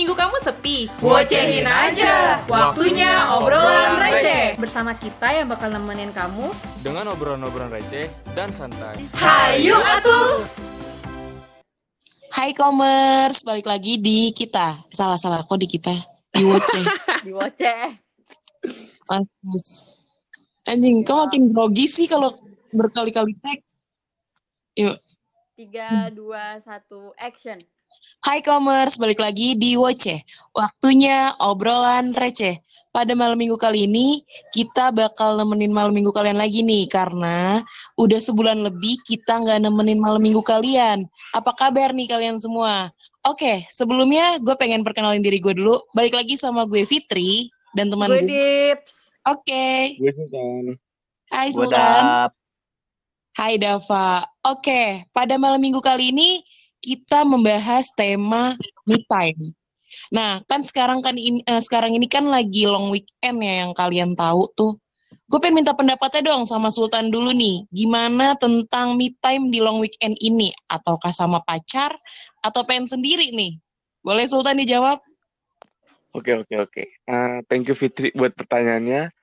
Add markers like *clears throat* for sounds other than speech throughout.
minggu kamu sepi? Bocehin aja. Waktunya obrolan receh. Bersama kita yang bakal nemenin kamu dengan obrolan-obrolan receh dan santai. Hayu atuh. Hai Commerce, balik lagi di kita. Salah-salah kok di kita. Di Woce. *laughs* di Woce. Anjing, kau makin grogi sih kalau berkali-kali tag. Yuk. Tiga, dua, satu, action. Hai Commerce, balik lagi di Woce. Waktunya obrolan receh. Pada malam minggu kali ini, kita bakal nemenin malam minggu kalian lagi nih, karena udah sebulan lebih kita nggak nemenin malam minggu kalian. Apa kabar nih kalian semua? Oke, sebelumnya gue pengen perkenalin diri gue dulu. Balik lagi sama gue Fitri dan teman gue. Gue Dips. Oke. Gue Sultan. Hai Sultan. Hai Dava. Oke, pada malam minggu kali ini kita membahas tema me time. Nah, kan sekarang kan ini, uh, sekarang ini kan lagi long weekend ya yang kalian tahu tuh. Gue pengen minta pendapatnya dong sama Sultan dulu nih. Gimana tentang me time di long weekend ini? Ataukah sama pacar? Atau pengen sendiri nih? Boleh Sultan dijawab? Oke, oke, oke. Uh, thank you Fitri buat pertanyaannya.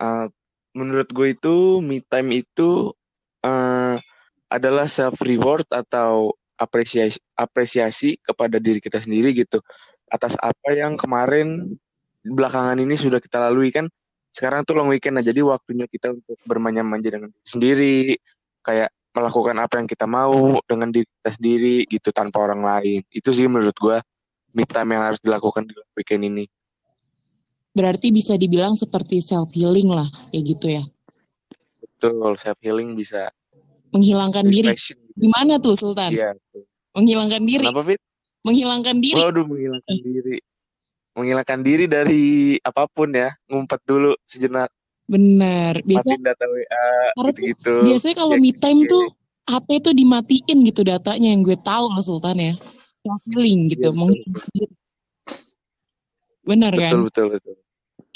Uh, menurut gue itu me time itu uh, adalah self reward atau apresiasi apresiasi kepada diri kita sendiri gitu. Atas apa yang kemarin belakangan ini sudah kita lalui kan sekarang tuh long weekend nah jadi waktunya kita untuk bermanja-manja dengan diri sendiri kayak melakukan apa yang kita mau dengan diri kita sendiri gitu tanpa orang lain. Itu sih menurut gue me time yang harus dilakukan di weekend ini. Berarti bisa dibilang seperti self healing lah ya gitu ya? Betul self healing bisa menghilangkan diri Gimana tuh Sultan? Iya. Menghilangkan diri. Kenapa Fit? Menghilangkan diri. Waduh, menghilangkan diri. Menghilangkan diri dari apa pun ya. Ngumpet dulu sejenak. Bener. Biasa, Matiin data WA gitu, gitu. Biasanya kalau ya, me time tuh HP tuh dimatiin gitu datanya yang gue tahu loh Sultan ya. Healing gitu. Ya, diri. Bener betul, kan? Betul, betul, betul.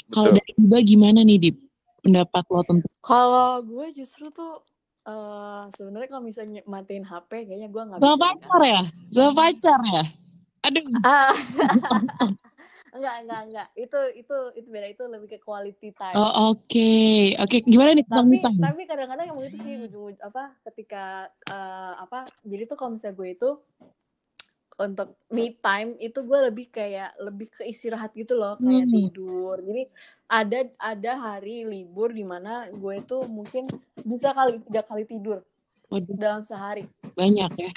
Kalau dari Iba gimana nih, Dip? Pendapat lo tentang? Kalau gue justru tuh Uh, sebenarnya kalau misalnya matiin HP kayaknya gue nggak bisa. pacar ya? Sama pacar ya? Aduh. Ah. *laughs* enggak, enggak, enggak. Itu itu itu beda itu lebih ke quality time. Oh, oke. Okay. Oke, okay. gimana nih tapi, Tapi kadang-kadang emang itu sih ujung apa ketika uh, apa jadi tuh kalau misalnya gue itu untuk me time itu gue lebih kayak lebih ke istirahat gitu loh kayak hmm. tidur. Jadi ada ada hari libur di mana gue itu mungkin bisa kali tiga kali tidur Waduh. dalam sehari. Banyak ya.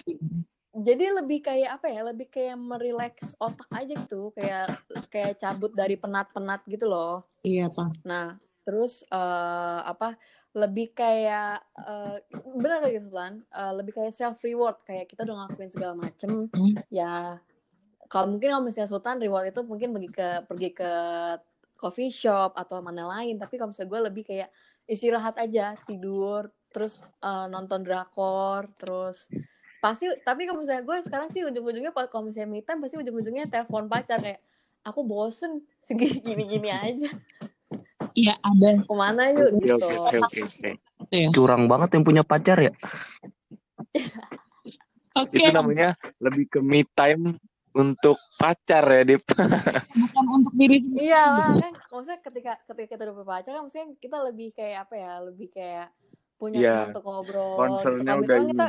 Jadi lebih kayak apa ya lebih kayak merileks otak aja gitu kayak kayak cabut dari penat-penat gitu loh. Iya pak. Nah terus uh, apa lebih kayak uh, benar kayak gitu kan uh, lebih kayak self reward kayak kita udah ngelakuin segala macem hmm. ya kalau mungkin kalau misalnya Sultan reward itu mungkin pergi ke pergi ke coffee shop atau mana lain tapi kalau misalnya gue lebih kayak istirahat aja tidur terus uh, nonton drakor terus pasti tapi kalau misalnya gue sekarang sih ujung-ujungnya kalau misalnya me time pasti ujung-ujungnya telepon pacar kayak aku bosen segini gini-gini aja Iya ada. Ke mana yuk okay, gitu. Oke oke oke. Iya. Curang banget yang punya pacar ya. oke. Okay. Itu namanya lebih ke me time untuk pacar ya, Dip. Bukan untuk diri sendiri. Iya lah kan. Maksudnya ketika ketika kita udah berpacar kan maksudnya kita lebih kayak apa ya? Lebih kayak punya yeah. teman untuk ngobrol. Concernnya gitu. udah kita,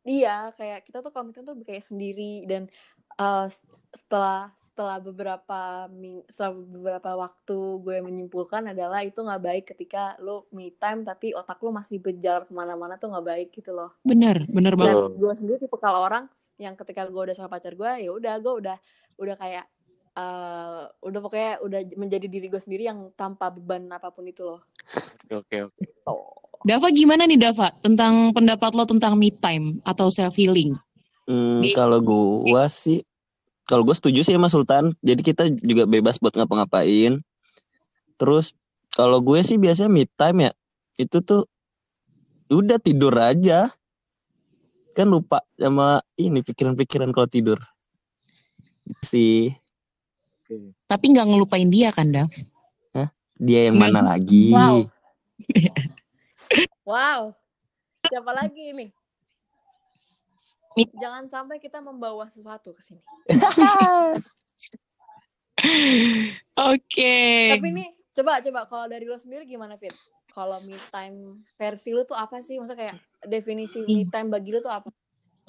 Iya, kayak kita tuh komitmen tuh kayak sendiri dan uh, setelah setelah beberapa setelah beberapa waktu gue menyimpulkan adalah itu nggak baik ketika lo me time tapi otak lo masih berjalan ke mana-mana tuh nggak baik gitu loh. Bener bener banget. dan gue sendiri tipe kalau orang yang ketika gue udah sama pacar gue ya udah gue udah udah kayak uh, udah pokoknya udah menjadi diri gue sendiri yang tanpa beban apa pun itu loh. Oke oke oke. Oh. Dava gimana nih Dava tentang pendapat lo tentang me time atau self healing Hmm, kalau gue sih, kalau gue setuju sih sama Sultan. Jadi kita juga bebas buat ngapa-ngapain. Terus kalau gue sih biasanya mid time ya, itu tuh udah tidur aja. Kan lupa sama ini pikiran-pikiran kalau tidur. Sih. Tapi nggak ngelupain dia kan? Hah? Dia yang mana lagi? Wow. wow. Siapa lagi ini? Jangan sampai kita membawa sesuatu ke sini. *laughs* Oke. Tapi nih coba coba kalau dari lo sendiri gimana Fit? Kalau me time versi lo tuh apa sih? Maksudnya kayak definisi me time bagi lo tuh apa?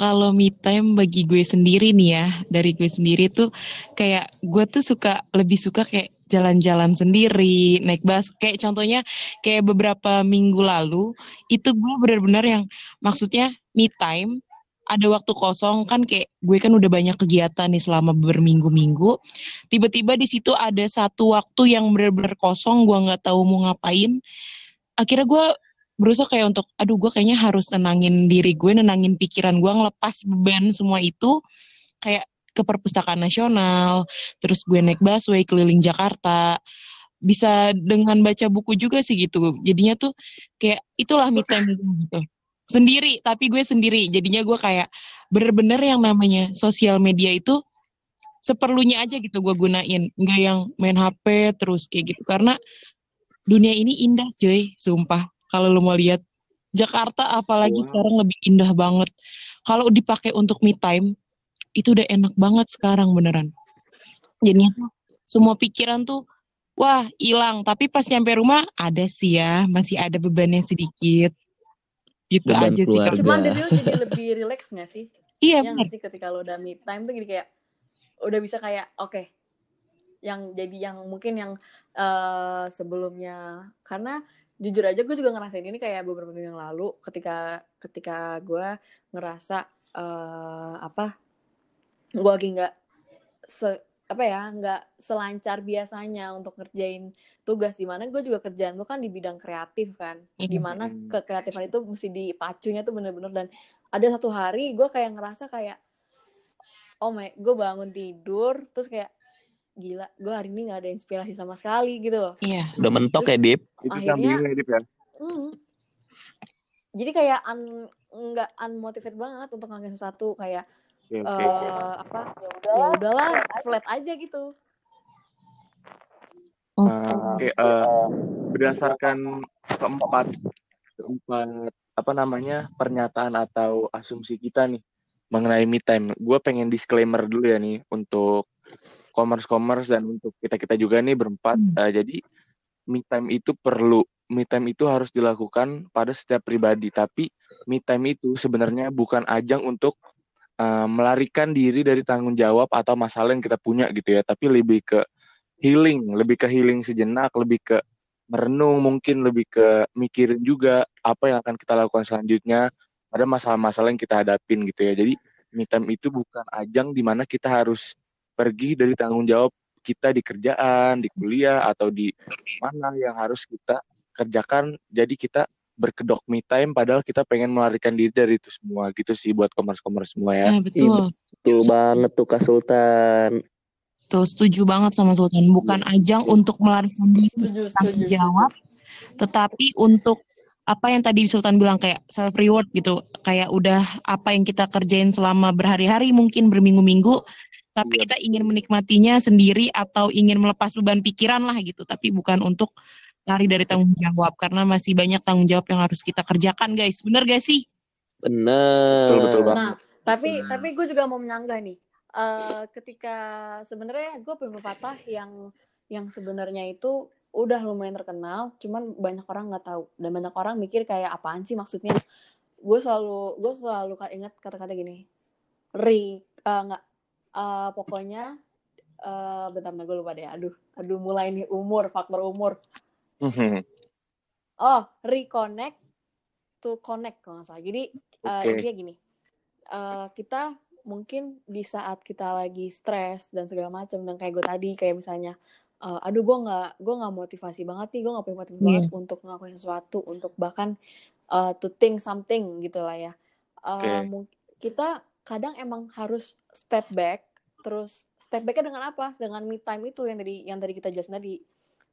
Kalau me time bagi gue sendiri nih ya, dari gue sendiri tuh kayak gue tuh suka lebih suka kayak jalan-jalan sendiri, naik bus. Kayak contohnya kayak beberapa minggu lalu itu gue benar-benar yang maksudnya me time ada waktu kosong kan kayak gue kan udah banyak kegiatan nih selama berminggu-minggu. Tiba-tiba di situ ada satu waktu yang benar-benar kosong, gue nggak tahu mau ngapain. Akhirnya gue berusaha kayak untuk, aduh gue kayaknya harus tenangin diri gue, nenangin pikiran gue, ngelepas beban semua itu. Kayak ke perpustakaan nasional, terus gue naik busway keliling Jakarta. Bisa dengan baca buku juga sih gitu. Jadinya tuh kayak itulah me time gitu sendiri tapi gue sendiri. Jadinya gue kayak bener-bener yang namanya sosial media itu seperlunya aja gitu gue gunain. Nggak yang main HP terus kayak gitu. Karena dunia ini indah cuy. Sumpah. Kalau lo mau lihat Jakarta apalagi Wow. sekarang lebih indah banget. Kalau dipakai untuk me time itu udah enak banget sekarang beneran. Jadinya semua pikiran tuh wah hilang. Tapi pas nyampe rumah ada sih ya. Masih ada bebannya sedikit gitu Beban aja sih keluarga. Kak. Cuman lo jadi lebih relax gak sih? iya Ya nggak sih ketika lo udah me time tuh jadi kayak udah bisa kayak oke yang jadi yang mungkin yang eh, sebelumnya karena jujur aja gue juga ngerasain ini kayak beberapa minggu yang lalu ketika ketika gue ngerasa eh, apa gue lagi nggak se apa ya nggak selancar biasanya untuk ngerjain tugas di mana gue juga kerjaan gue kan di bidang kreatif kan Iya. di mana Hmm. kekreatifan itu mesti dipacunya tuh bener-bener dan ada satu hari gue kayak ngerasa kayak oh my gue bangun tidur terus kayak gila gue hari ini nggak ada inspirasi sama sekali gitu loh iya Udah mentok ya, Terus- Dip? Itu Akhirnya- kambingnya Dip ya. Hmm. jadi kayak un, nggak unmotivated banget untuk ngelakuin sesuatu kayak Oke, oke. eh apa ya udahlah flat aja gitu Uh, Oke, eh, berdasarkan keempat keempat apa namanya pernyataan atau asumsi kita nih mengenai me time. Gue pengen disclaimer dulu ya nih untuk commerce commerce dan untuk kita kita juga nih berempat. Hmm. Eh, jadi me time itu perlu, me time itu harus dilakukan pada setiap pribadi. Tapi me time itu sebenarnya bukan ajang untuk eh, melarikan diri dari tanggung jawab atau masalah yang kita punya gitu ya. Tapi lebih ke healing, lebih ke healing sejenak, lebih ke merenung, mungkin lebih ke mikirin juga apa yang akan kita lakukan selanjutnya pada masalah-masalah yang kita hadapin gitu ya. Jadi me time itu bukan ajang di mana kita harus pergi dari tanggung jawab kita di kerjaan, di kuliah atau di mana yang harus kita kerjakan. Jadi kita berkedok me time padahal kita pengen melarikan diri dari itu semua gitu sih buat commerce-commerce semua ya. Nah, betul. Betul banget tuh Kak Sultan. Tuh, setuju banget sama Sultan. Bukan ajang untuk melarikan diri setuju tanggung jawab, tetapi untuk apa yang tadi Sultan bilang kayak self reward gitu. Kayak udah apa yang kita kerjain selama berhari-hari mungkin berminggu-minggu, tapi Iya. kita ingin menikmatinya sendiri atau ingin melepas beban pikiran lah gitu. Tapi bukan untuk lari dari tanggung jawab karena masih banyak tanggung jawab yang harus kita kerjakan guys. Bener gak sih? Bener. Betul betul banget. Nah, tapi Hmm. tapi gue juga mau menyanggah nih. Eh ketika sebenarnya gue punya pepatah yang yang sebenarnya itu udah lumayan terkenal, cuman banyak orang nggak tahu dan banyak orang mikir kayak apaan sih maksudnya. Gue selalu gue selalu ingat kata-kata gini. Ri eh, nggak eh, pokoknya eh bentar bentar gue lupa deh. Aduh, aduh mulai nih umur, faktor umur. Oh, reconnect to connect kalau nggak salah. Jadi Oke. intinya gini, eh, kita mungkin di saat kita lagi stres dan segala macam dan kayak gue tadi kayak misalnya, eh, aduh gue nggak gue nggak motivasi banget nih, gue nggak punya motivasi Iya. banget untuk ngelakuin sesuatu, untuk bahkan eh, to think something gitu lah ya. Eh, Oke. mung- kita kadang emang harus step back, terus step backnya dengan apa? Dengan me time itu yang tadi yang tadi kita jelasin tadi,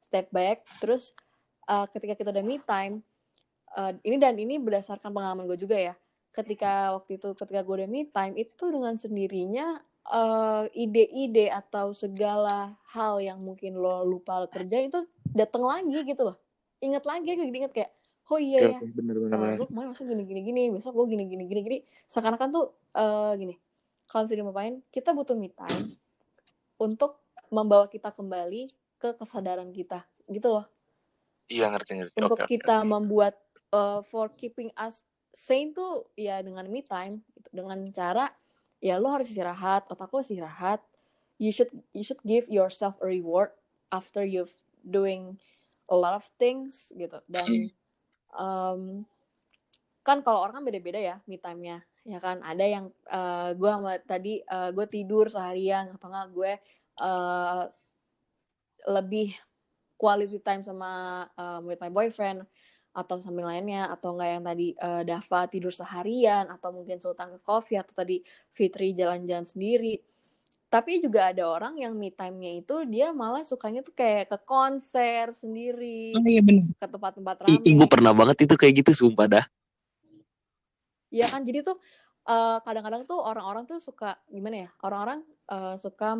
step back, terus uh, ketika kita udah me time uh, ini dan ini berdasarkan pengalaman gue juga ya ketika waktu itu ketika gue udah me time itu dengan sendirinya uh, ide-ide atau segala hal yang mungkin lo lupa lo kerjain itu datang lagi gitu loh inget lagi gue inget kayak oh iya ya oke, bener bener uh, bener. gue kemarin masuk gini gini gini besok gue gini gini gini gini seakan-akan tuh eh gini kalau misalnya diapain kita butuh me time untuk membawa kita kembali ke kesadaran kita gitu loh Iya ngerti ngerti. untuk oke, kita oke. membuat uh, for keeping us sane tuh ya dengan me time gitu. dengan cara ya lo harus istirahat otak lo istirahat. You should you should give yourself a reward after you've doing a lot of things gitu. Dan *clears throat* um, kan kalau orang kan beda-beda ya me time-nya. Ya kan ada yang uh, gue sama tadi uh, gue tidur seharian atau enggak gue uh, lebih quality time sama um, with my boyfriend atau sambil lainnya atau enggak yang tadi uh, Dava tidur seharian atau mungkin Sultan ke coffee atau tadi Fitri jalan-jalan sendiri tapi juga ada orang yang me time-nya itu dia malah sukanya tuh kayak ke konser sendiri Oh iya benar. ke tempat-tempat Ih, ramai gue pernah banget itu kayak gitu sumpah dah. Iya kan jadi tuh eh, kadang-kadang tuh orang-orang tuh suka gimana ya orang-orang eh, suka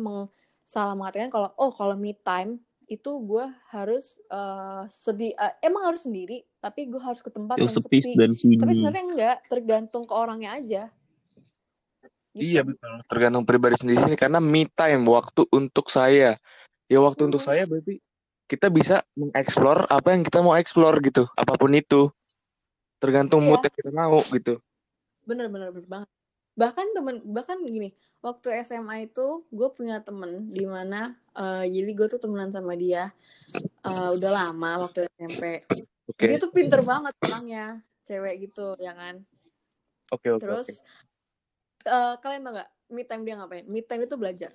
salah mengatakan kalau oh kalau me time itu gue harus eh, sedih eh, emang harus sendiri tapi gue harus ke tempat Yang yang sepi sepi dan tapi sunyi. sebenarnya enggak tergantung ke orangnya aja gitu Iya betul. Tergantung pribadi sendiri sini karena me time waktu untuk saya. Ya waktu untuk Hmm. saya berarti kita bisa mengeksplor apa yang kita mau eksplor gitu, apa pun itu. Tergantung Iya. mood yang kita mau gitu. bener-bener bener banget bahkan temen bahkan gini waktu SMA itu gue punya temen di mana eh, jadi gue tuh temenan sama dia eh, udah lama waktu SMP Oke. dia tuh pinter banget orangnya cewek gitu ya kan Oke oke terus oke. eh, kalian tau gak me time dia ngapain me time itu belajar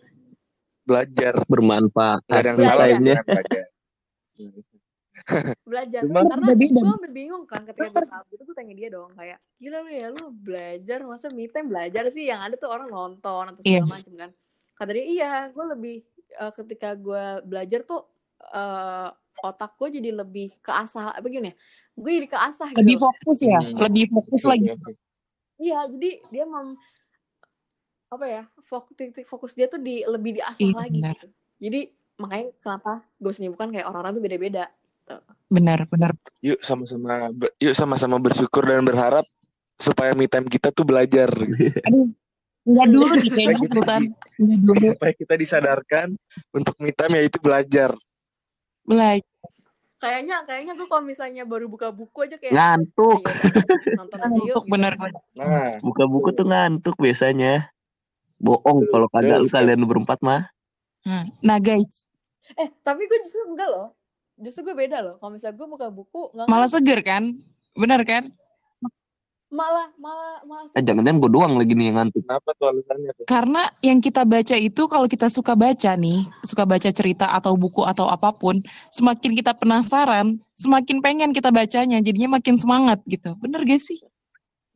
Belajar. Bermanfaat. Gak ada yang Belajar. salah dengan *laughs* belajar. Cuma- karena gue sampai bingung kan ketika gue gitu gue tanya dia dong kayak gila lu ya lu belajar masa me time belajar sih yang ada tuh orang nonton atau segala Iya. macem kan kata dia iya gue lebih eh, ketika gue belajar tuh eh, otak gue jadi lebih keasah apa gini ya gue jadi keasah gitu Lebih fokus ya, Hmm. lebih fokus lagi. iya jadi dia mem apa ya fokus titik fokus dia tuh di lebih diasah Iya, lagi benar. gitu jadi makanya kenapa gue sendiri bukan kayak orang-orang tuh beda-beda Benar, benar. Yuk sama-sama yuk sama-sama bersyukur dan berharap supaya me time kita tuh belajar gitu. Aduh, enggak dulu nih kayaknya Sultan. Enggak dulu. supaya kita disadarkan untuk me time yaitu belajar. Belajar. Kayaknya kayaknya gue kalau misalnya baru buka buku aja kayak Ngantuk. "Ah, yaudah, nonton aja yuk Untuk gitu. Nah, Buka buku tuh ngantuk biasanya. Bohong kalau kagak lu kalian berempat mah. Hmm. Nah guys, eh tapi gue justru enggak loh justru gue beda loh kalau misalnya gue buka buku malah ngantuk. seger kan? Benar kan? Malah malah malah Eh, jangan-jangan gue doang lagi nih yang ngantuk. kenapa tuh alasannya tuh? Karena yang kita baca itu kalau kita suka baca nih, suka baca cerita atau buku atau apa pun, semakin kita penasaran, semakin pengen kita bacanya, jadinya makin semangat gitu. Bener gak sih?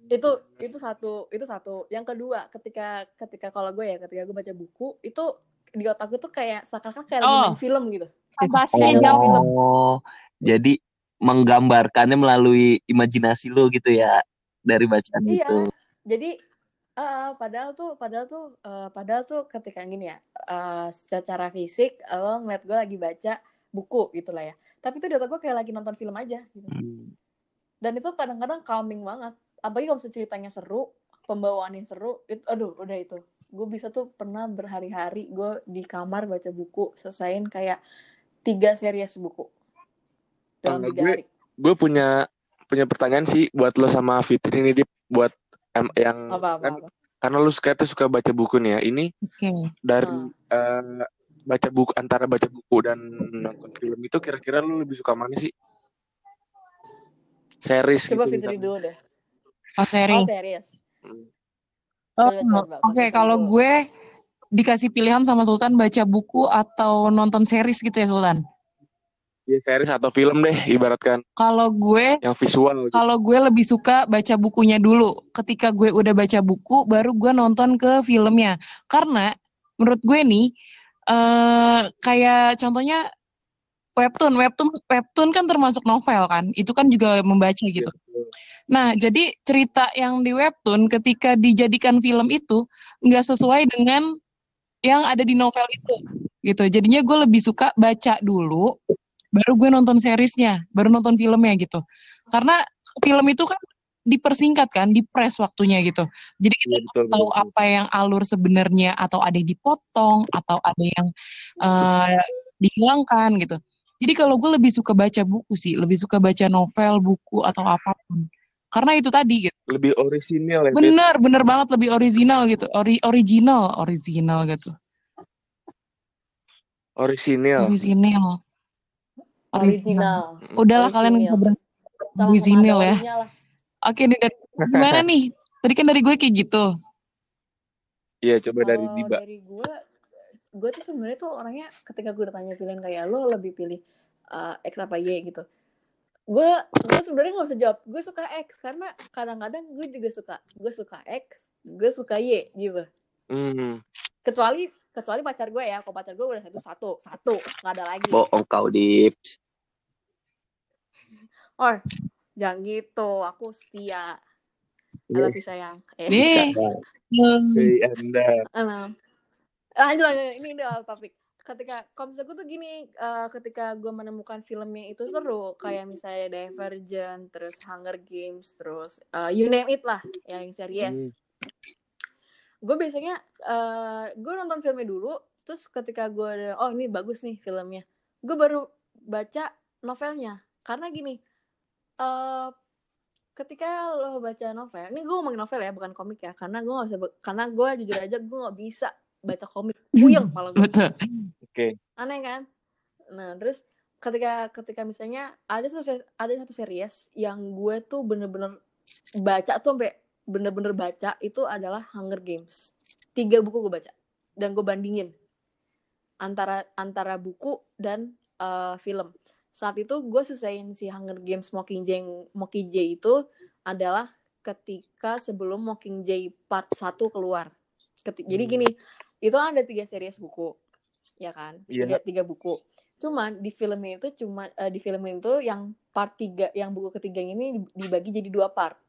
itu itu satu itu satu yang kedua ketika ketika kalau gue ya ketika gue baca buku itu di otak gue tuh kayak seakan-akan kayak lagi Oh. main film gitu film. Oh, jadi menggambarkannya melalui imajinasi lu gitu ya dari bacaan Iya. itu. jadi eh, padahal tuh padahal tuh eh, padahal tuh ketika gini ya eh, secara fisik lo ngeliat gue lagi baca buku gitu lah ya tapi tuh di otak gue kayak lagi nonton film aja gitu Hmm. dan itu kadang-kadang calming banget apalagi kalau misalnya ceritanya seru pembawaannya seru itu aduh udah itu gue bisa tuh pernah berhari-hari gue di kamar baca buku selesaiin kayak tiga series buku dalam tiga gue- hari Gue punya punya pertanyaan sih buat lo sama Fitri ini Dip buat em- yang apa apa, kan apa. karena lu suka suka baca buku nih ya. Ini Oke. dari Hmm. eh, baca buku antara baca buku dan nonton film itu kira-kira lu lebih suka mana sih? Series coba gitu Fitri misalnya. dulu deh Oh, seri. oh series Hmm. Oh, Oke, Fitri kalau gue dikasih pilihan sama Sultan baca buku atau nonton series gitu ya Sultan. Ya series atau film deh ibaratkan Kalau gue yang visual gitu. kalau gue lebih suka baca bukunya dulu. Ketika gue udah baca buku, baru gue nonton ke filmnya. Karena menurut gue nih, eh kayak contohnya webtoon, webtoon, webtoon kan termasuk novel kan. Itu kan juga membaca gitu. betul. Nah, jadi cerita yang di webtoon ketika dijadikan film itu nggak sesuai dengan yang ada di novel itu, gitu. Jadinya gue lebih suka baca dulu, baru gue nonton seriesnya, baru nonton filmnya gitu. Karena film itu kan dipersingkat kan, dipres waktunya gitu. Jadi kita Iya betul tahu betul. apa yang alur sebenarnya atau ada yang dipotong atau ada yang eh, dihilangkan gitu. Jadi kalau gue lebih suka baca buku sih, lebih suka baca novel, buku atau apa pun. Karena itu tadi gitu. Lebih orisinil ya, Bet. Bener, bener banget lebih original gitu. Ori original, original gitu. Orisinil. Original. Original. Udahlah kalian bisa original ya. lah. Oke nih dari gimana nih? Tadi kan dari gue kayak gitu. Iya, coba dari Kalau Diba. dari gue, gue tuh sebenarnya tuh orangnya ketika gue ditanya pilihan kayak lo lebih pilih uh, X apa Y gitu. Gue gue sebenarnya nggak bisa jawab. Gue suka X karena kadang-kadang gue juga suka. Gue suka X, gue suka Y gitu. Hmm. Kecuali kecuali pacar gue ya. Kalau pacar gue udah satu satu satu nggak ada lagi. Bohong kau dips. Or jangan gitu. Aku setia. I Iya. love you sayang. Eh. Bisa Nih. Hmm. Hei Anda. Alam. Lanjut, lanjut. Ini udah topik. Ketika, kalau misalnya gue tuh gini, eh, ketika gue menemukan filmnya itu seru, kayak misalnya Divergent, terus Hunger Games, terus eh, you name it lah, yang Hmm. Gue biasanya, eh, gue nonton filmnya dulu, terus ketika gue ada, oh ini bagus nih filmnya, gue baru baca novelnya. Karena gini, eh ketika lo baca novel, ini gue ngomongin novel ya, bukan komik ya, karena gue gak bisa, karena gue jujur aja gue gak bisa baca komik, puyeng malah gue. Oke. aneh kan? Nah terus ketika ketika misalnya ada satu ada satu series yang gue tuh bener-bener baca tuh sampai bener-bener baca itu adalah Hunger Games, tiga buku gue baca dan gue bandingin antara antara buku dan eh, film. Saat itu gue selesaiin si Hunger Games Mockingjay Mockingjay itu adalah ketika sebelum Mockingjay part 1 keluar. Keti- Jadi Hmm. gini, itu ada tiga series buku, ya kan? Iya. Tiga, tiga buku. Cuman di filmnya itu cuma eh, di film itu yang part 3, yang buku ketiga ini dibagi jadi dua part.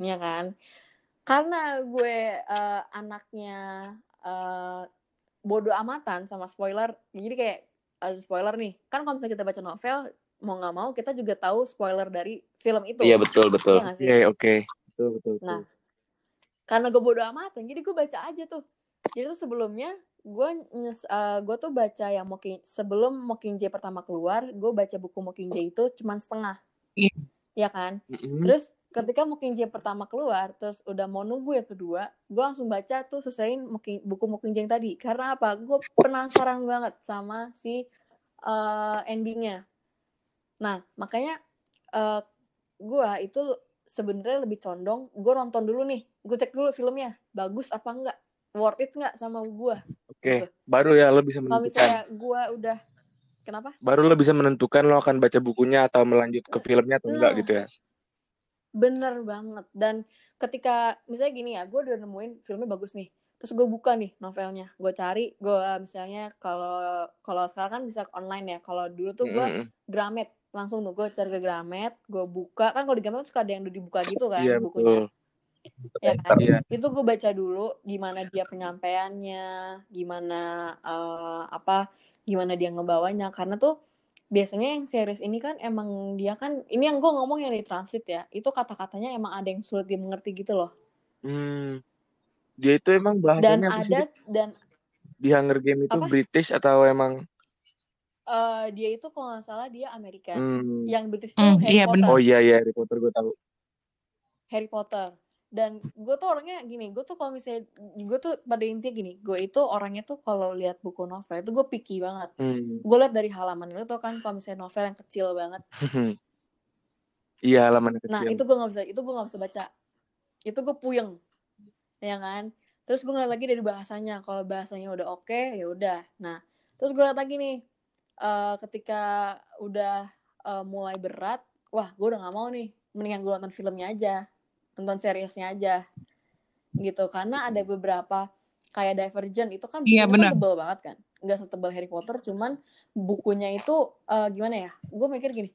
Ya kan? Karena gue eh, anaknya eh, bodoh amatan sama spoiler, jadi kayak ada spoiler nih. Kan kalau misalnya kita baca novel, mau nggak mau kita juga tahu spoiler dari film itu. Iya betul betul. Iya sih? Oke, oke. Betul, betul, betul. Nah, karena gue bodo amatan, jadi gue baca aja tuh. Jadi tuh sebelumnya gue nyes, eh, gue tuh baca yang Mocking sebelum Mockingjay pertama keluar, gue baca buku Mockingjay itu cuman setengah. Iya. Ya kan? Mm-mm. Terus ketika Mockingjay pertama keluar, terus udah mau nunggu yang kedua, gue langsung baca tuh selesaiin Mocking- buku Mockingjay yang tadi. Karena apa? Gue penasaran banget sama si eh, endingnya. Nah, makanya eh gue itu sebenarnya lebih condong, gue nonton dulu nih, gue cek dulu filmnya, bagus apa enggak, worth it nggak sama gue. Oke, gitu. baru ya lo bisa Kalau menentukan. misalnya gue udah, kenapa? Baru lo bisa menentukan lo akan baca bukunya atau melanjut ke filmnya atau enggak Nah. gitu ya. Bener banget. Dan ketika misalnya gini ya, gue udah nemuin filmnya bagus nih. Terus gue buka nih novelnya, gue cari, gue misalnya kalau kalau sekarang kan bisa online ya. Kalau dulu tuh gue Mm-mm. Gramet langsung tuh gue cari ke Gramet, gue buka kan kalau di Gramet tuh suka ada yang udah dibuka gitu kan Iya, bukunya, betul. ya kan? Iya. Itu gue baca dulu gimana dia penyampaiannya, gimana eh, apa, gimana dia ngebawanya. Karena tuh biasanya yang series ini kan emang dia kan ini yang gue ngomong yang di transit ya itu kata-katanya emang ada yang sulit dimengerti gitu loh Hmm. Dia itu emang dan bahasanya sih? ada Dit? dan Di Hunger Game itu Apa? British atau emang eh, dia itu kalau nggak salah dia Amerika hmm. yang British itu Hmm, Harry iya, Potter benar. Oh iya iya Harry Potter gue tahu. Harry Potter dan gue tuh orangnya gini gue tuh kalau misalnya gue tuh pada intinya gini gue itu orangnya tuh kalau lihat buku novel itu gue picky banget. Hmm. gue lihat dari halaman itu tuh kan kalau misalnya novel yang kecil banget. *laughs* Iya halaman kecil. nah itu gue nggak bisa itu gue nggak bisa baca. Itu gue puyeng ya kan? Terus gue ngeliat lagi dari bahasanya kalau bahasanya udah oke ya udah. Nah terus gue liat lagi nih eh, ketika udah eh, mulai berat wah gue udah nggak mau nih mendingan gue nonton filmnya aja nonton seriesnya aja. Gitu karena ada beberapa kayak Divergent itu kan Iya, bukunya benar. kan tebel banget kan. Nggak setebal Harry Potter cuman bukunya itu eh, gimana ya? Gue mikir gini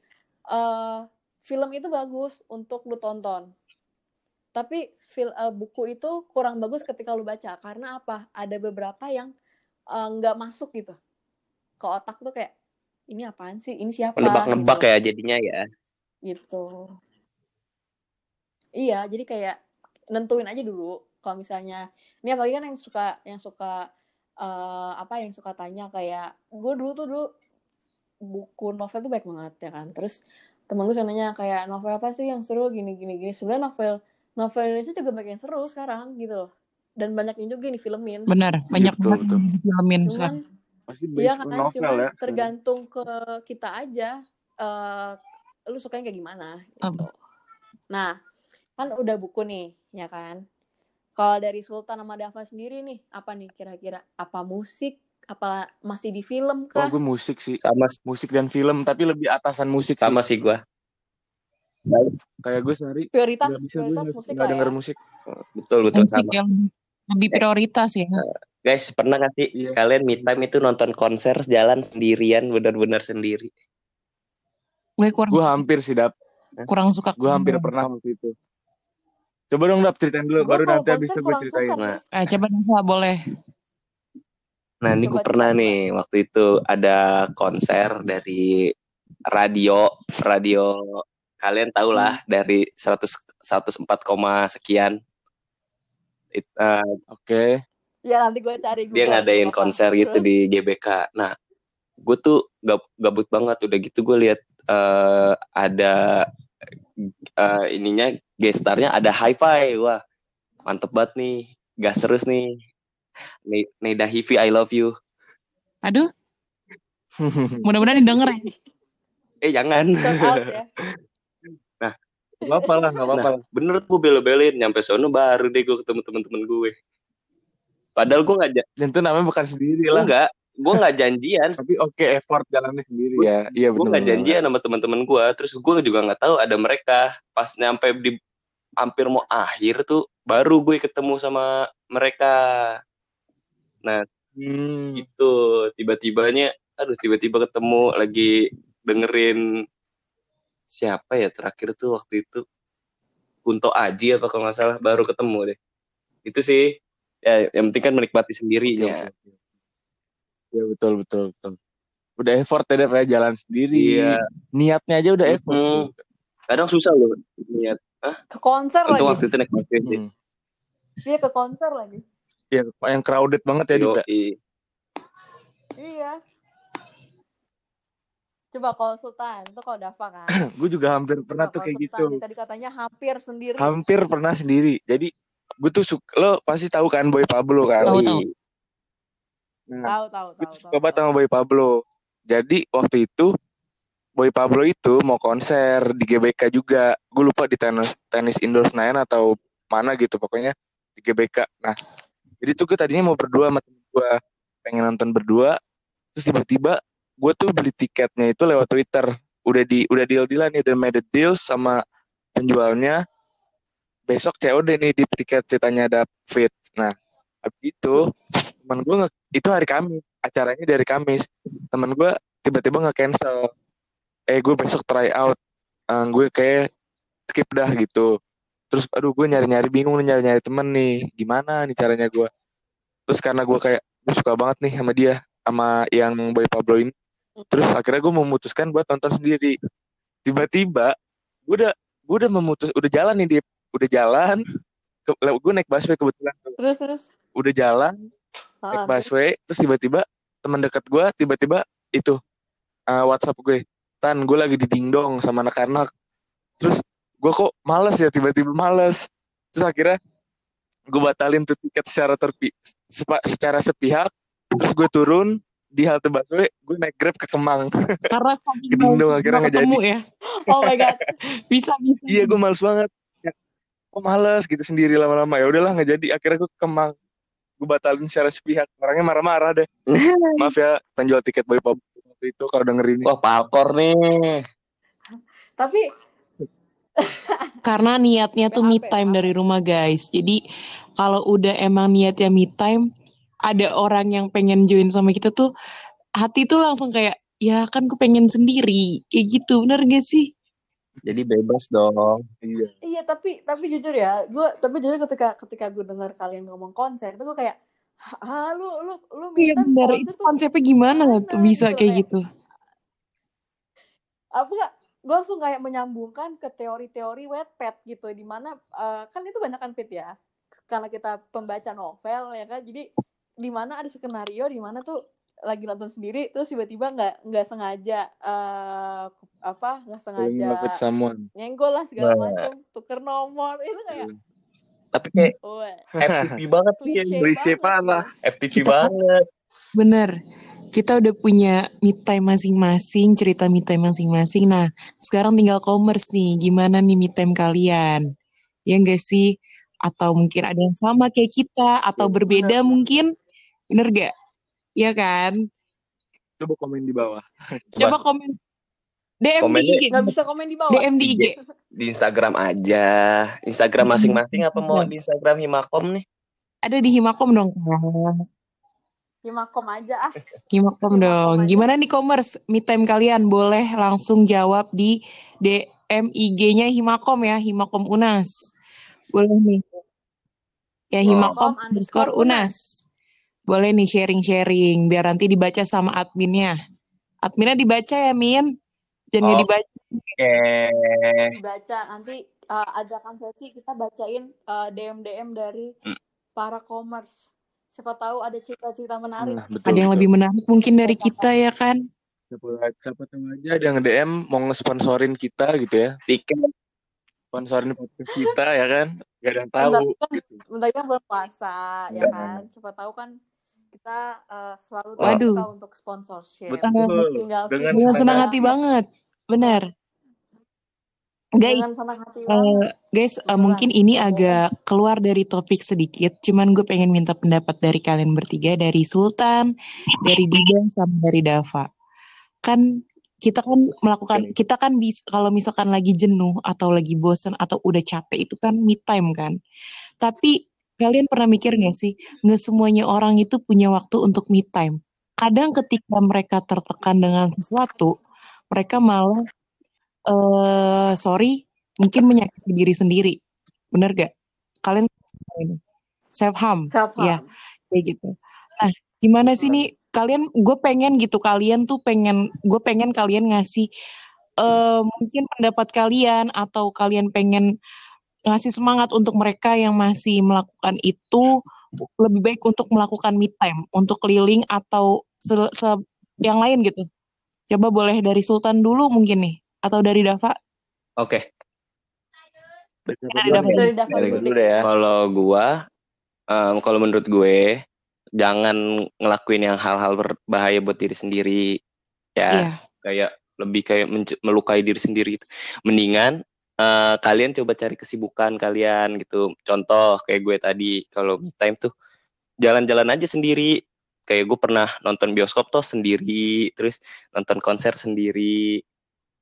eh film itu bagus untuk lu tonton tapi fil eh, buku itu kurang bagus ketika lu baca. Karena apa? Ada beberapa yang eh, nggak masuk gitu. Ke otak tuh kayak ini apaan sih? Ini siapa? Menebak-nebak gitu. ya jadinya ya. gitu iya jadi kayak nentuin aja dulu kalau misalnya ini apalagi kan yang suka yang suka eh, apa yang suka tanya kayak gue dulu tuh dulu buku novel tuh baik banget ya kan terus temen gue nanya kayak novel apa sih yang seru gini gini gini sebenarnya novel novel Indonesia juga banyak yang seru sekarang gitu loh dan banyaknya juga nih filmin Benar, banyak betul, banget betul. yang difilmin cuman sekarang. Pasti Iya kan, novel cuman ya. tergantung ke kita aja. eh lu sukanya kayak gimana gitu. Nah, kan udah buku nih, ya kan? Kalau dari Sultan sama Dava sendiri nih, apa nih kira-kira? Apa musik? Apa masih di film Kalau kah? gue musik sih, Sama musik dan film, tapi lebih atasan musik. sama sih. sih gua. Kayak gue sehari Prioritas, nggak bisa gue prioritas nggak musik lah denger ya. musik. Betul betul Musik sama. yang lebih, lebih prioritas ya. Guys, pernah gak sih Iya. kalian me time itu nonton konser jalan sendirian benar-benar sendiri? Gue kurang, Gue hampir sih dap, kurang suka. gue hampir pernah waktu itu. Coba dong dap ceritain dulu, Gua baru nanti habis itu gue ceritain. Nah, Eh, coba Dava boleh. nah ini gue pernah coba. nih waktu itu ada konser dari radio, radio kalian tau lah dari 100 104, koma sekian. It, eh, Oke. Ya nanti gue cari dia ngadain konser gitu di GBK. Nah, gue tuh gab- gabut banget udah gitu gue lihat eh, ada eh, ininya gestarnya ada hi-fi. Wah mantep banget nih. Gas terus nih. Ne- Neda Hivi I love you. Aduh, *laughs* mudah-mudahan didengar ya. eh jangan. Out ya. *laughs* Gak apa-apa lah, gak apa-apa nah lah. bener gue bela-belain nyampe sono baru deh gue ketemu temen-temen gue. Padahal gue nggak ja- Dan itu namanya bukan sendiri lah. enggak gue nggak janjian. Tapi oke effort jalannya sendiri Gua- ya. Iya gue nggak janjian sama teman-teman gue terus gue juga nggak tahu ada mereka. Pas nyampe di hampir mau akhir tuh baru gue ketemu sama mereka. Hmm. gitu. Tiba-tibanya aduh tiba-tiba ketemu lagi dengerin siapa ya terakhir tuh waktu itu? Kunto Aji apa kalau nggak salah baru ketemu deh. Itu sih. Ya yang penting kan menikmati sendirinya. Oke, oke. Iya betul betul betul. Udah effort ya ya jalan sendiri. Iya. Niatnya aja udah effort. Mm. kadang susah loh niat Ke konser untung lagi. waktu itu naik sih Hmm. Dia ke konser lagi. Iya, yang crowded banget ya ya. Yoi. Iya. Coba kalau Sultan, itu kalau Dava kan. *clears throat* Gue juga hampir pernah Coba tuh kayak Sultan, gitu. Tadi katanya hampir sendiri. Hampir pernah sendiri. Jadi gue tuh suka, lo pasti tahu kan Boy Pablo kan. Tahu, tahu. Nah, Tahu, tahu, tahu. tahu. sama Boy Pablo. Jadi waktu itu Boy Pablo itu mau konser di GBK juga. Gue lupa di tenis tenis indoor Senayan atau mana gitu pokoknya di GBK. Nah, jadi tuh gue tadinya mau berdua sama temen gue pengen nonton berdua. Terus tiba-tiba gue tuh beli tiketnya itu lewat Twitter. Udah di udah deal dealan nih, udah made a deal sama penjualnya. Besok COD nih di tiket ceritanya David. Nah, habis itu teman gue nge- itu hari Kamis acaranya dari Kamis. Temen gue tiba-tiba nge cancel eh gue besok try out. Eh, gue kayak skip dah gitu. Terus aduh gue nyari-nyari bingung nih nyari-nyari temen nih. Gimana nih caranya gue terus karena gue kayak gue suka banget nih sama dia sama yang Boy Pablo ini. Terus akhirnya gue memutuskan buat nonton sendiri. Tiba-tiba gue udah gue udah memutus udah jalan nih dia udah jalan ke, gue naik busway kebetulan Terus, terus. udah jalan naik Ah, busway terus tiba-tiba teman dekat gue tiba-tiba itu uh, WhatsApp gue tan gue lagi di dingdong sama anak-anak terus gue kok males ya tiba-tiba males terus akhirnya gue batalin tuh tiket secara terpi sepa- secara sepihak terus gue turun di halte busway gue naik grab ke Kemang Karena saking *laughs* Ke Dingdong akhirnya nggak ketemu ya. Oh my god. Bisa bisa. iya gue males banget kok males gitu sendiri lama-lama. Ya udahlah nggak jadi. Akhirnya gue ke Kemang gue batalin secara sepihak. Orangnya marah-marah deh. *laughs* Maaf ya penjual tiket boy pop waktu itu kalau denger ini. Wah palkor nih. Tapi *laughs* Karena niatnya tuh me PHP, time dari rumah guys. Jadi kalau udah emang niatnya me time, ada orang yang pengen join sama kita tuh, hati tuh langsung kayak, ya kan gue pengen sendiri. Kayak gitu, bener gak sih? Jadi bebas dong. Iya. Iya tapi tapi jujur ya, gue tapi jujur ketika ketika gue dengar kalian ngomong konser itu gue kayak, ah lu lu lu Iya minta bener, konser itu tuh konsepnya gimana gimana? tuh bisa gitu, kayak kayak- gitu. apa nggak gue langsung kayak menyambungkan ke teori-teori Wattpad gitu di mana eh, kan itu banyak kan Pit ya karena kita pembaca novel ya kan? Jadi di mana ada skenario di mana tuh lagi nonton sendiri terus tiba-tiba nggak nggak sengaja eh, apa nggak sengaja nyenggol lah segala Nah. macam tuker nomor itu kayak Tapi kayak FTP banget sih. klise parah. ya. FTP banget. bener. Kita udah punya me time masing-masing, cerita me time masing-masing. Nah, sekarang tinggal commerce nih. Gimana nih me time kalian? Ya enggak sih? Atau mungkin ada yang sama kayak kita, atau berbeda bener mungkin? Bener gak? Iya kan? Coba komen di bawah. Coba Coba komen DM di IG. nggak bisa komen di bawah DM di IG. Di Instagram aja. Instagram masing-masing apa mau di Instagram Himakom nih? Ada di Himakom dong. Himakom aja ah Himakom Himakom dong. aja Gimana nih commerce? Me time kalian boleh langsung jawab di DM IG-nya Himakom ya, Himakom Unas. Boleh nih. Ya. Himakom underscore Unas. Boleh nih sharing-sharing biar nanti dibaca sama adminnya. Adminnya dibaca ya, Min. Jangan nggak Oke. dibaca. dibaca nanti eh, ajakan sesi kita bacain eh, DM DM dari Hmm. para commerce siapa tahu ada cerita-cerita menarik Nah, betul Ada yang betul. lebih menarik mungkin dari kita ya kan? Siapa, siapa tahu aja ada yang DM mau nge-sponsorin kita gitu ya. Tiket Sponsorin podcast kita ya kan. Gak ada yang tahu. gitu. bentar kan bulan puasa ya Nah, kan siapa tahu kan kita eh, selalu Wah. Waduh. terbuka untuk sponsorship betul. tinggal Dengan feedback senang hati banget. Benar. Guys, dengan senang hati Eh, guys, eh, beneran mungkin ini Beneran. agak keluar dari topik sedikit, cuman gue pengen minta pendapat dari kalian bertiga, dari Sultan, dari Diba, sama dari Dava. Kan kita kan melakukan, kita kan bisa kalau misalkan lagi jenuh atau lagi bosen atau udah capek itu kan me time kan. Tapi kalian pernah mikir gak sih, nggak semuanya orang itu punya waktu untuk me time. Kadang ketika mereka tertekan dengan sesuatu, mereka malah eh sorry, mungkin menyakiti diri sendiri. Bener gak? Kalian ini self harm, self ya kayak gitu. Nah, gimana sih nih kalian? Gue pengen gitu kalian tuh pengen, gue pengen kalian ngasih eh mungkin pendapat kalian atau kalian pengen ngasih semangat untuk mereka yang masih melakukan itu lebih baik untuk melakukan me time, untuk keliling atau se- se- yang lain gitu. Coba boleh dari Sultan dulu mungkin nih atau dari Dava? Oke. Dari Dava dari. Dava Dari dulu deh deh ya. Kalau gua, em, kalau menurut gue, jangan ngelakuin yang hal-hal berbahaya buat diri sendiri. Ya, Iya. kayak lebih kayak melukai diri sendiri gitu. Mendingan eh, kalian coba cari kesibukan kalian gitu. Contoh kayak gue tadi, kalau me time tuh jalan-jalan aja sendiri. Kayak gue pernah nonton bioskop tuh sendiri, terus nonton konser sendiri.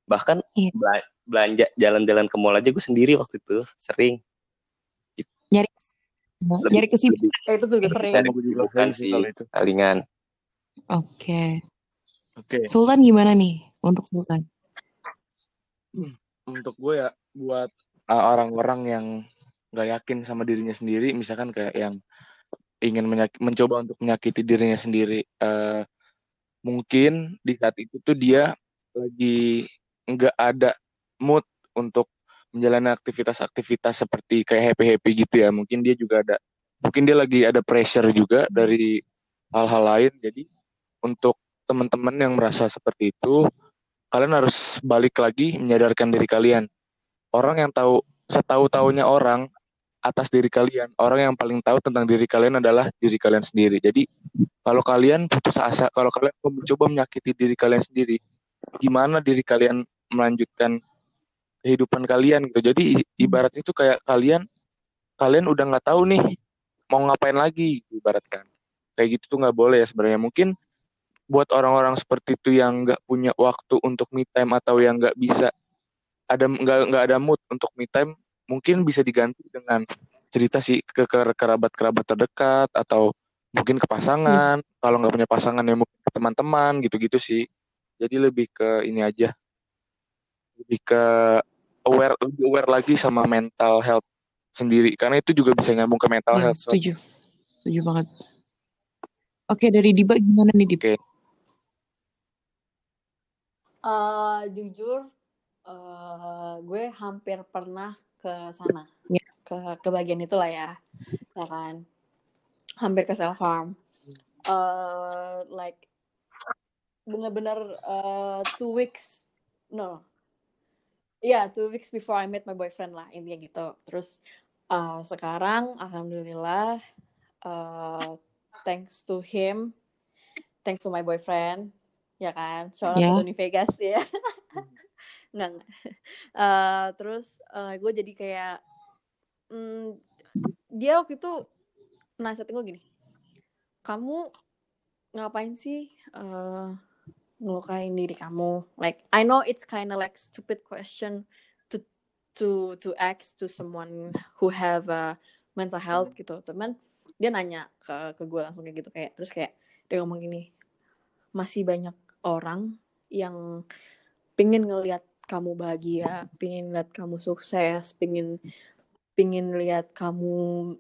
Bahkan Iya. bela- belanja jalan-jalan ke mall aja gue sendiri waktu itu sering. Nyari Lebih nyari kesibukan. lebih Eh, itu juga sering cari Gue juga kesibukan sering sih itu. palingan. Oke. Oke. Sultan gimana nih untuk Sultan? Untuk gue ya buat uh, orang-orang yang nggak yakin sama dirinya sendiri, misalkan kayak yang ingin mencoba untuk menyakiti dirinya sendiri, eh, mungkin di saat itu tuh dia lagi nggak ada mood untuk menjalani aktivitas-aktivitas seperti kayak happy-happy gitu ya. Mungkin dia juga ada, mungkin dia lagi ada pressure juga dari hal-hal lain. Jadi untuk teman-teman yang merasa seperti itu, kalian harus balik lagi menyadarkan diri kalian. Orang yang tahu setahu-tahunya orang atas diri kalian, orang yang paling tahu tentang diri kalian adalah diri kalian sendiri. Jadi kalau kalian putus asa, kalau kalian mencoba menyakiti diri kalian sendiri, gimana diri kalian melanjutkan kehidupan kalian gitu. Jadi i- ibarat itu kayak kalian kalian udah nggak tahu nih mau ngapain lagi ibaratkan. Kayak gitu tuh nggak boleh ya sebenarnya. Mungkin buat orang-orang seperti itu yang nggak punya waktu untuk me time atau yang nggak bisa ada nggak nggak ada mood untuk me time, mungkin bisa diganti dengan cerita sih ke ke kerabat-kerabat terdekat atau mungkin ke pasangan. Kalau nggak punya pasangan ya mungkin ke teman-teman gitu-gitu sih. Jadi lebih ke ini aja, lebih ke aware lebih aware lagi sama mental health sendiri karena itu juga bisa nyambung ke mental Ya, health. setuju. Setuju banget. Oke, dari Diba gimana nih, Dib? Oke. Eh, jujur, eh, gue hampir pernah ke sana, Ya. ke ke bagian itulah ya, ya kan. Hampir ke self harm. Eh, like bener-bener eh, two weeks, no, Iya, two weeks before I met my boyfriend lah intinya gitu. Terus eh, sekarang alhamdulillah eh, thanks to him, thanks to my boyfriend, ya kan. Shout out Ya. to Tony Vegas ya. Nggak, nggak. *laughs* Eh, terus gue jadi kayak mm, dia waktu itu nasihatin gue gini, kamu ngapain sih eh, ngelukain diri kamu? Like I know it's kind of like stupid question to to to ask to someone who have a mental health gitu. Teman dia nanya ke ke gue langsung kayak gitu kayak terus kayak dia ngomong gini, masih banyak orang yang pingin ngelihat kamu bahagia, pingin lihat kamu sukses, pingin pingin lihat kamu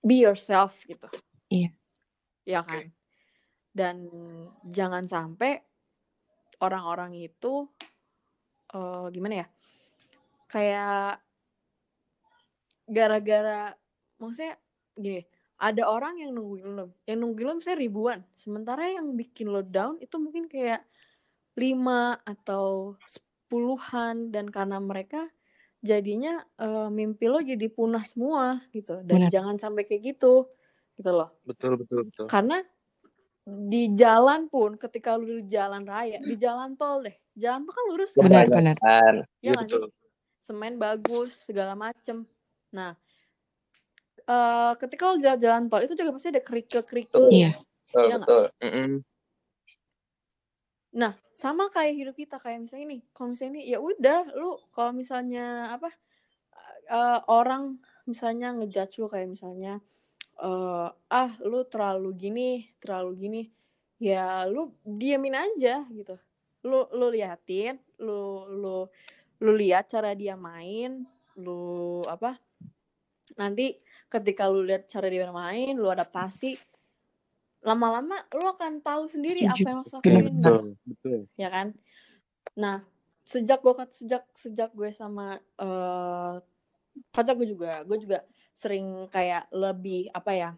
be yourself gitu. Iya. Ya kan? Dan jangan sampai orang-orang itu eh, gimana ya? Kayak gara-gara maksudnya gini, ada orang yang nungguin lo, yang nungguin lo misalnya ribuan, sementara yang bikin lo down itu mungkin kayak lima atau sepuluhan dan karena mereka jadinya eh, mimpi lo jadi punah semua gitu dan Benar. jangan sampai kayak gitu gitu loh Betul betul betul. karena di jalan pun ketika lu di jalan raya di jalan tol deh jalan tol kan lurus kan Benar, benar. Kan. ya sih betul. semen bagus segala macem nah eh ketika lu jalan, jalan tol itu juga pasti ada kerikil kerikil Iya. Betul, Iya nggak? betul. Mm-mm. Nah, sama kayak hidup kita kayak misalnya nih, kalau misalnya nih ya udah lu kalau misalnya apa eh, orang misalnya ngejudge lu kayak misalnya eh ah lu terlalu gini, terlalu gini. Ya lu diamin aja gitu. Lu lu liatin, lu lu lu lihat cara dia main, lu apa? Nanti ketika lu lihat cara dia main, lu adaptasi, lama-lama lu akan tahu sendiri Setuju. apa yang harus lakuin benar. gitu Betul betul. ya kan nah sejak gue sejak sejak gue sama eh pacar gue juga gue juga sering kayak lebih apa ya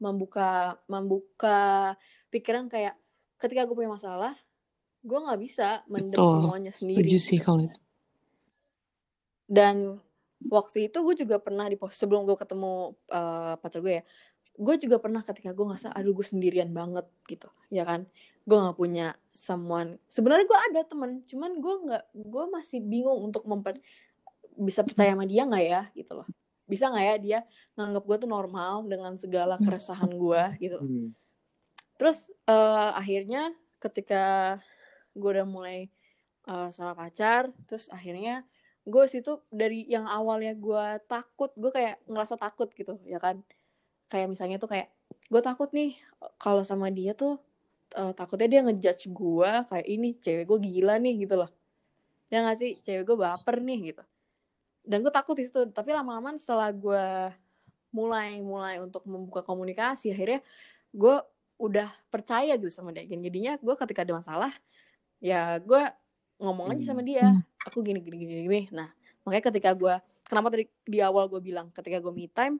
membuka membuka pikiran kayak ketika gue punya masalah gue nggak bisa mendem Betul. semuanya sendiri Setuju sih gitu. kalau itu. dan waktu itu gue juga pernah di pos sebelum gue ketemu eh, pacar gue ya gue juga pernah ketika gue ngerasa aduh gue sendirian banget gitu ya kan gue nggak punya someone sebenarnya gue ada temen cuman gue nggak gue masih bingung untuk memper bisa percaya sama dia nggak ya gitu loh bisa nggak ya dia nganggap gue tuh normal dengan segala keresahan gue gitu. Hmm. Terus eh, akhirnya ketika gue udah mulai eh, sama pacar, terus akhirnya gue situ dari yang awalnya gue takut, gue kayak ngerasa takut gitu, ya kan? Kayak misalnya tuh kayak gue takut nih kalau sama dia tuh eh, takutnya dia ngejudge gue kayak ini cewek gue gila nih gitu loh. Ya gak sih, cewek gue baper nih gitu. Dan gue takut di situ, tapi lama-lama setelah gue mulai mulai untuk membuka komunikasi, akhirnya gue udah percaya gitu sama dia. Jadinya gue ketika ada masalah, ya gue ngomong aja sama dia. Hmm. Aku gini gini gini gini. Nah makanya ketika gue, kenapa tadi di awal gue bilang ketika gue me time,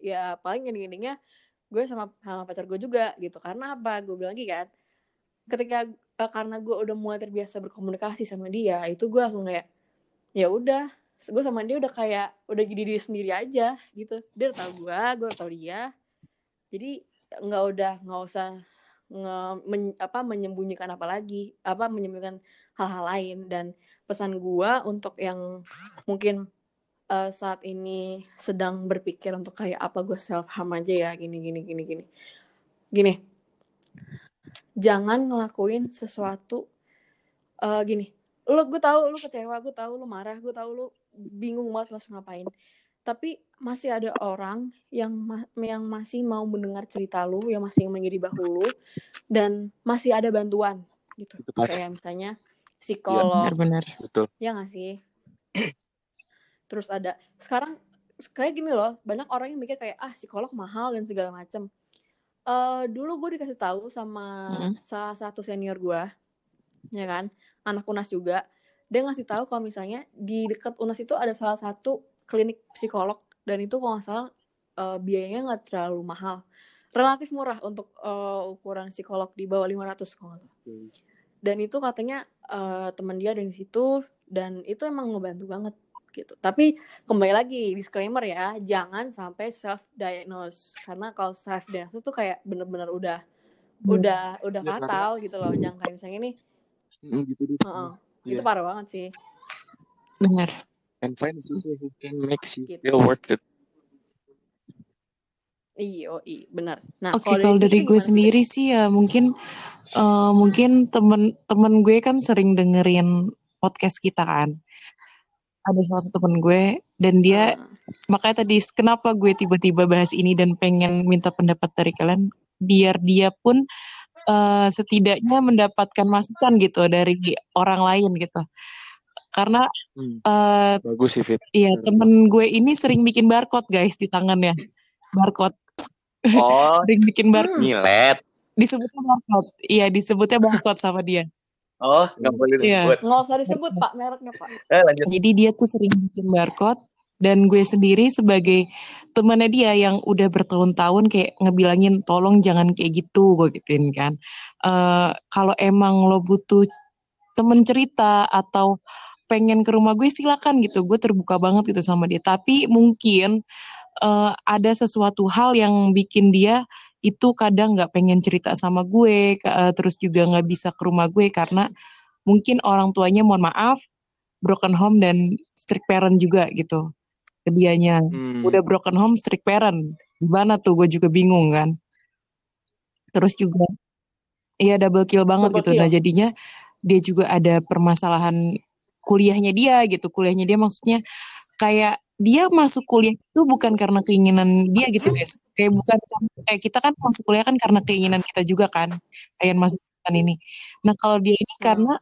ya paling gini-gininya gue sama sama pacar gue juga gitu. Karena apa? Gue bilang lagi kan, ketika eh, karena gue udah mulai terbiasa berkomunikasi sama dia, itu gue langsung kayak ya udah gue sama dia udah kayak udah jadi diri sendiri aja gitu dia udah tahu gue gue udah tahu dia jadi nggak udah nggak usah nge, men- apa menyembunyikan apa lagi apa menyembunyikan hal-hal lain dan pesan gue untuk yang mungkin eh, saat ini sedang berpikir untuk kayak apa gue self harm aja ya? Gini gini gini gini. Gini. Jangan ngelakuin sesuatu eh gini. Lu gue tahu lu kecewa gue tahu lu marah gue tahu lu bingung banget harus ngapain. Tapi masih ada orang yang ma- yang masih mau mendengar cerita lu yang masih menjadi bahu lu dan masih ada bantuan gitu. Kayak misalnya psikolog. Benar-benar. Betul. ya nggak sih *clears throat* terus ada sekarang kayak gini loh banyak orang yang mikir kayak ah psikolog mahal dan segala macem. Eh dulu gue dikasih tahu sama Mm-mm. salah satu senior gue ya kan anak unas juga. Dia ngasih tahu kalau misalnya di dekat unas itu ada salah satu klinik psikolog dan itu kalau nggak salah eh, biayanya nggak terlalu mahal. Relatif murah untuk eh, ukuran psikolog di bawah 500 kalau nggak salah. Hmm. dan itu katanya eh, teman dia ada di situ dan itu emang ngebantu banget gitu tapi kembali lagi disclaimer ya jangan sampai self diagnose karena kalau self diagnose tuh kayak bener-bener udah udah udah Udah fatal gitu loh jangan kayak misalnya ini Mm, gitu deh. heeh, Iya. itu parah banget sih Benar. And find people who can make you Gitu. feel worth it. iyo i benar nah Oke, kalau dari Fitri gue sendiri sih ya mungkin eh, mungkin temen-temen gue kan sering dengerin podcast kita kan. Ada salah satu temen gue dan dia Ah, makanya tadi kenapa gue tiba-tiba bahas ini dan pengen minta pendapat dari kalian biar dia pun eh, setidaknya mendapatkan masukan gitu dari orang lain gitu. Karena Hmm. eh Bagus sih Fit. iya Benar. temen gue ini sering bikin barcode guys di tangannya. Barcode. Oh, *laughs* Sering bikin barcode. nyilet. Disebutnya barcode. Iya, disebutnya barcode sama dia. Oh, nggak boleh Iya. disebut. nggak usah disebut pak mereknya pak *laughs* Eh, lanjut. Jadi dia tuh sering bikin barcode dan gue sendiri sebagai temannya dia yang udah bertahun-tahun kayak ngebilangin tolong jangan kayak gitu gue gituin kan. Eh kalau emang lo butuh temen cerita atau pengen ke rumah gue silakan gitu. Gue terbuka banget gitu sama dia. Tapi mungkin eh, ada sesuatu hal yang bikin dia itu kadang nggak pengen cerita sama gue, eh, terus juga nggak bisa ke rumah gue karena mungkin orang tuanya mohon maaf broken home dan strict parent juga gitu ke dianya. Hmm. Udah broken home strict parent. Gimana tuh gue juga bingung kan. Terus juga iya double kill banget Double gitu. kill. Nah, jadinya dia juga ada permasalahan kuliahnya dia gitu. Kuliahnya dia maksudnya kayak dia masuk kuliah itu bukan karena keinginan dia gitu guys. Kayak bukan kayak kita kan masuk kuliah kan karena keinginan kita juga kan. Kayak masuk ini. Nah, kalau dia ini karena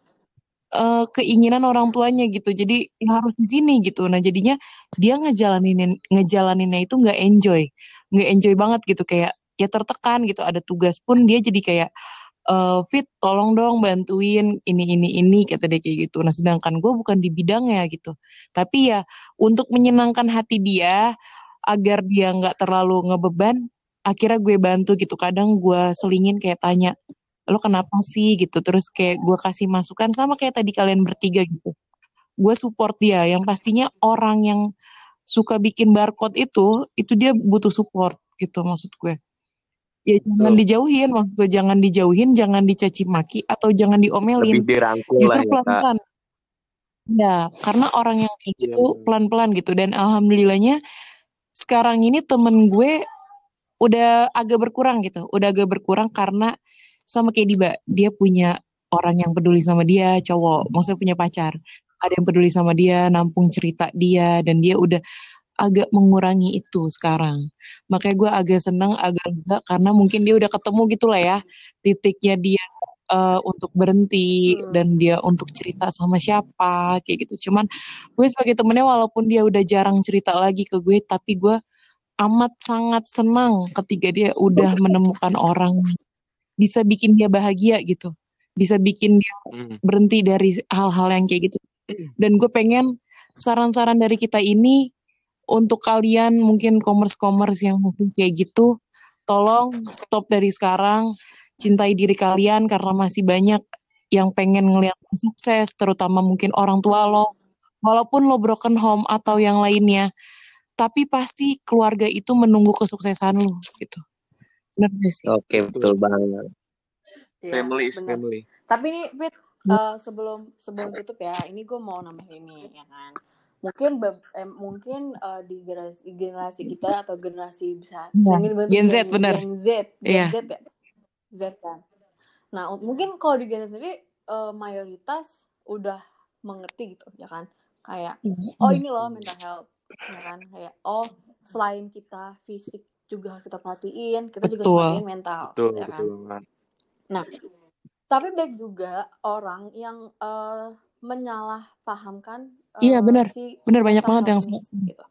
eh, keinginan orang tuanya gitu. Jadi ya harus di sini gitu. Nah, jadinya dia ngejalanin ngejalaninnya itu nggak enjoy. Nggak enjoy banget gitu kayak ya tertekan gitu. Ada tugas pun dia jadi kayak eh, fit tolong dong bantuin ini ini ini kata dia kayak gitu. Nah, sedangkan gue bukan di bidangnya gitu. Tapi ya untuk menyenangkan hati dia agar dia nggak terlalu ngebeban, akhirnya gue bantu gitu. Kadang gue selingin kayak tanya, lo kenapa sih gitu. Terus kayak gue kasih masukan sama kayak tadi kalian bertiga gitu. Gue support dia. Yang pastinya orang yang suka bikin barcode itu, itu dia butuh support gitu maksud gue. Ya jangan Betul. dijauhin, maksud gue jangan dijauhin, jangan dicaci maki atau jangan diomelin. Lebih dirangkul Justru ya, Kak. pelan-pelan. Ya, karena orang yang kayak Iya, gitu benar. pelan-pelan gitu dan alhamdulillahnya sekarang ini temen gue udah agak berkurang gitu, udah agak berkurang karena sama kayak Diba, dia punya orang yang peduli sama dia, cowok, maksudnya punya pacar. Ada yang peduli sama dia, nampung cerita dia dan dia udah agak mengurangi itu sekarang. Makanya gue agak seneng, agak lega karena mungkin dia udah ketemu gitu lah ya titiknya dia eh, untuk berhenti Hmm. dan dia untuk cerita sama siapa kayak gitu. Cuman gue sebagai temennya walaupun dia udah jarang cerita lagi ke gue, tapi gue amat sangat senang ketika dia udah menemukan orang bisa bikin dia bahagia gitu, bisa bikin dia Hmm. berhenti dari hal-hal yang kayak gitu. Dan gue pengen saran-saran dari kita ini untuk kalian mungkin commerce-commerce yang mungkin kayak gitu, tolong stop dari sekarang, cintai diri kalian karena masih banyak yang pengen ngeliat lo sukses, terutama mungkin orang tua lo. Walaupun lo broken home atau yang lainnya, tapi pasti keluarga itu menunggu kesuksesan lo gitu. Bener gak sih? Oke, betul banget. Iya, Family is benar. family. Tapi nih, Fit, eh, sebelum sebelum tutup ya, ini gue mau nambahin ini ya kan. Mungkin eh, mungkin eh, di generasi, generasi kita atau generasi bisa Iya, dibantu Gen Z, Gen, bener. Gen Z, Gen Iya. Z ya, Z kan. Nah, un- mungkin kalau di Gen Z sendiri eh, mayoritas udah mengerti gitu ya kan. Kayak oh ini loh mental health ya kan kayak oh selain kita fisik juga harus kita perhatiin kita juga Betul. perhatiin mental Betul, ya kan betul nah tapi baik juga orang yang eh, menyalahpahamkan Iya, benar. si Bener, banyak banget yang gitu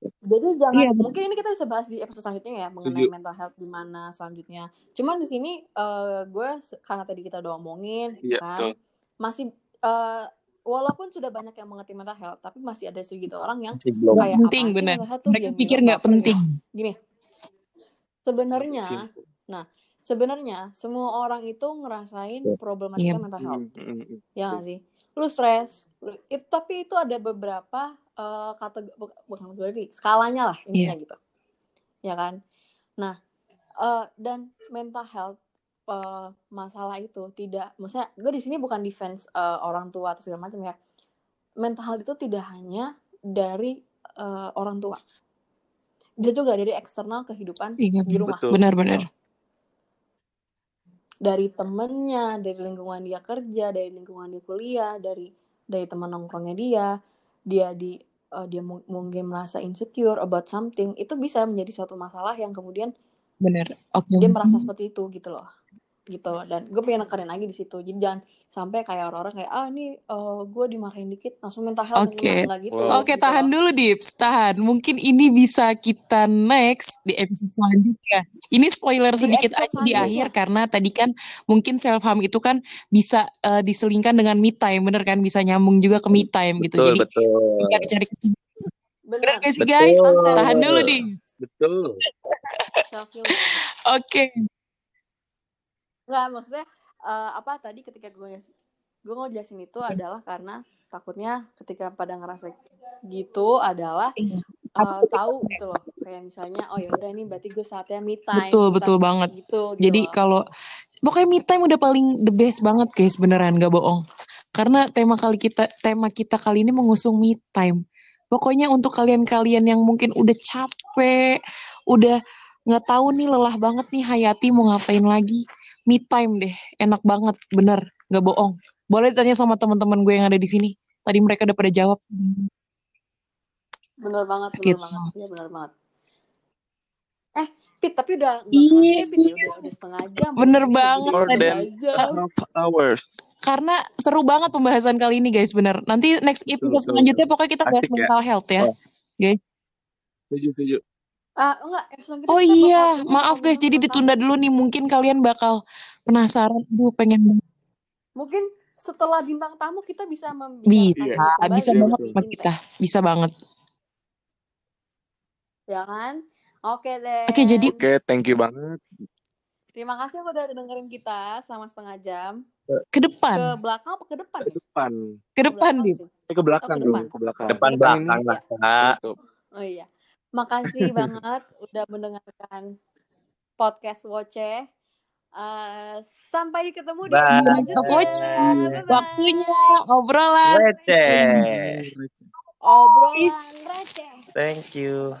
Jadi jangan Iya, mungkin ini kita bisa bahas di episode selanjutnya ya mengenai Setuju. mental health gimana selanjutnya. Cuman di sini eh, gue karena tadi kita udah ngomongin Iya, kan betul. masih eh, walaupun sudah banyak yang mengerti mental health tapi masih ada sedikit orang yang belum. Kayak penting tuh Mereka yang pikir nggak gitu. penting. Gini, sebenarnya nah sebenarnya semua orang itu ngerasain Iya. problematika Iya. mental health. Mm, mm, mm. Ya nggak sih? Lu stres, lu- it- tapi itu ada beberapa eh, kategori bukan kategori, skalanya lah intinya Iya. gitu. Ya kan? Nah, eh, dan mental health eh, masalah itu tidak maksudnya gue di sini bukan defense eh, orang tua atau segala macam ya. Mental health itu tidak hanya dari eh, orang tua. Bisa juga dari eksternal kehidupan Iya, di rumah. Benar-benar. Dari temennya, dari lingkungan dia kerja, dari lingkungan dia kuliah, dari dari teman nongkrongnya dia, dia di eh, dia mu- mungkin merasa insecure about something, itu bisa menjadi suatu masalah yang kemudian Benar. Oke. dia merasa seperti itu gitu loh, gitu. Dan gue pengen nekerin lagi di situ. Jadi jangan sampai kayak orang-orang kayak ah ini eh, gue dimarahin dikit langsung mental health Oke. enggak, enggak gitu. Wow. Oke, gitu tahan dulu, Dips. Tahan. Mungkin ini bisa kita next di episode selanjutnya. Ini spoiler Di sedikit aja di akhir karena tadi kan mungkin self harm itu kan bisa eh, diselingkan dengan me time, bener kan? Bisa nyambung juga ke me time gitu. Betul, Jadi betul. cari-cari bener Benar. gak sih guys? Self Tahan dulu. Dips. Betul. self healing. Oke. Enggak, maksudnya eh, apa tadi ketika gue gue ngejelasin itu adalah karena takutnya ketika pada ngerasa gitu adalah eh, tahu gitu loh kayak misalnya oh ya udah ini berarti gue saatnya me time Betul, betul banget. gitu gitu Jadi kalau pokoknya me time udah paling the best banget guys, beneran gak bohong. Karena tema kali kita tema kita kali ini mengusung me time. Pokoknya untuk kalian-kalian yang mungkin udah capek, udah nggak tahu nih lelah banget nih Hayati mau ngapain lagi, me time deh, enak banget, bener, gak bohong. Boleh tanya sama teman-teman gue yang ada di sini. Tadi mereka udah pada jawab. bener banget bener Gitu. banget iya bener banget eh Pit tapi udah nggak Iya kerasa ya, Pit sih. ya udah, udah setengah jam Bener banget. More than half hours. Karena seru banget pembahasan kali ini guys, bener. Nanti next episode betul, selanjutnya betul. pokoknya kita bahas Asik ya. mental health ya, Oh. guys. Setuju, setuju. Ah enggak episode kita Oh kita iya, maaf guys, jadi ditunda dulu nih. Mungkin kalian bakal penasaran, aduh pengen mungkin setelah bintang tamu kita bisa membicarakan Bisa, Iya. kembali bisa banget lebih kita, bisa banget. ya kan? Oke deh. Oke, jadi Oke, thank you banget. terima kasih udah dengerin kita selama setengah jam. Ke ke depan, belakang apa ke depan Ke ya? depan. ke ke depan Eh, ke belakang ke dong, depan. ke belakang. Depan ke Kan depan belakang lah, oh iya makasih *laughs* banget udah mendengarkan podcast Woce. Eh, sampai ketemu di selanjutnya. Bye Waktunya obrolan. Receh. obrolan receh. Thank you.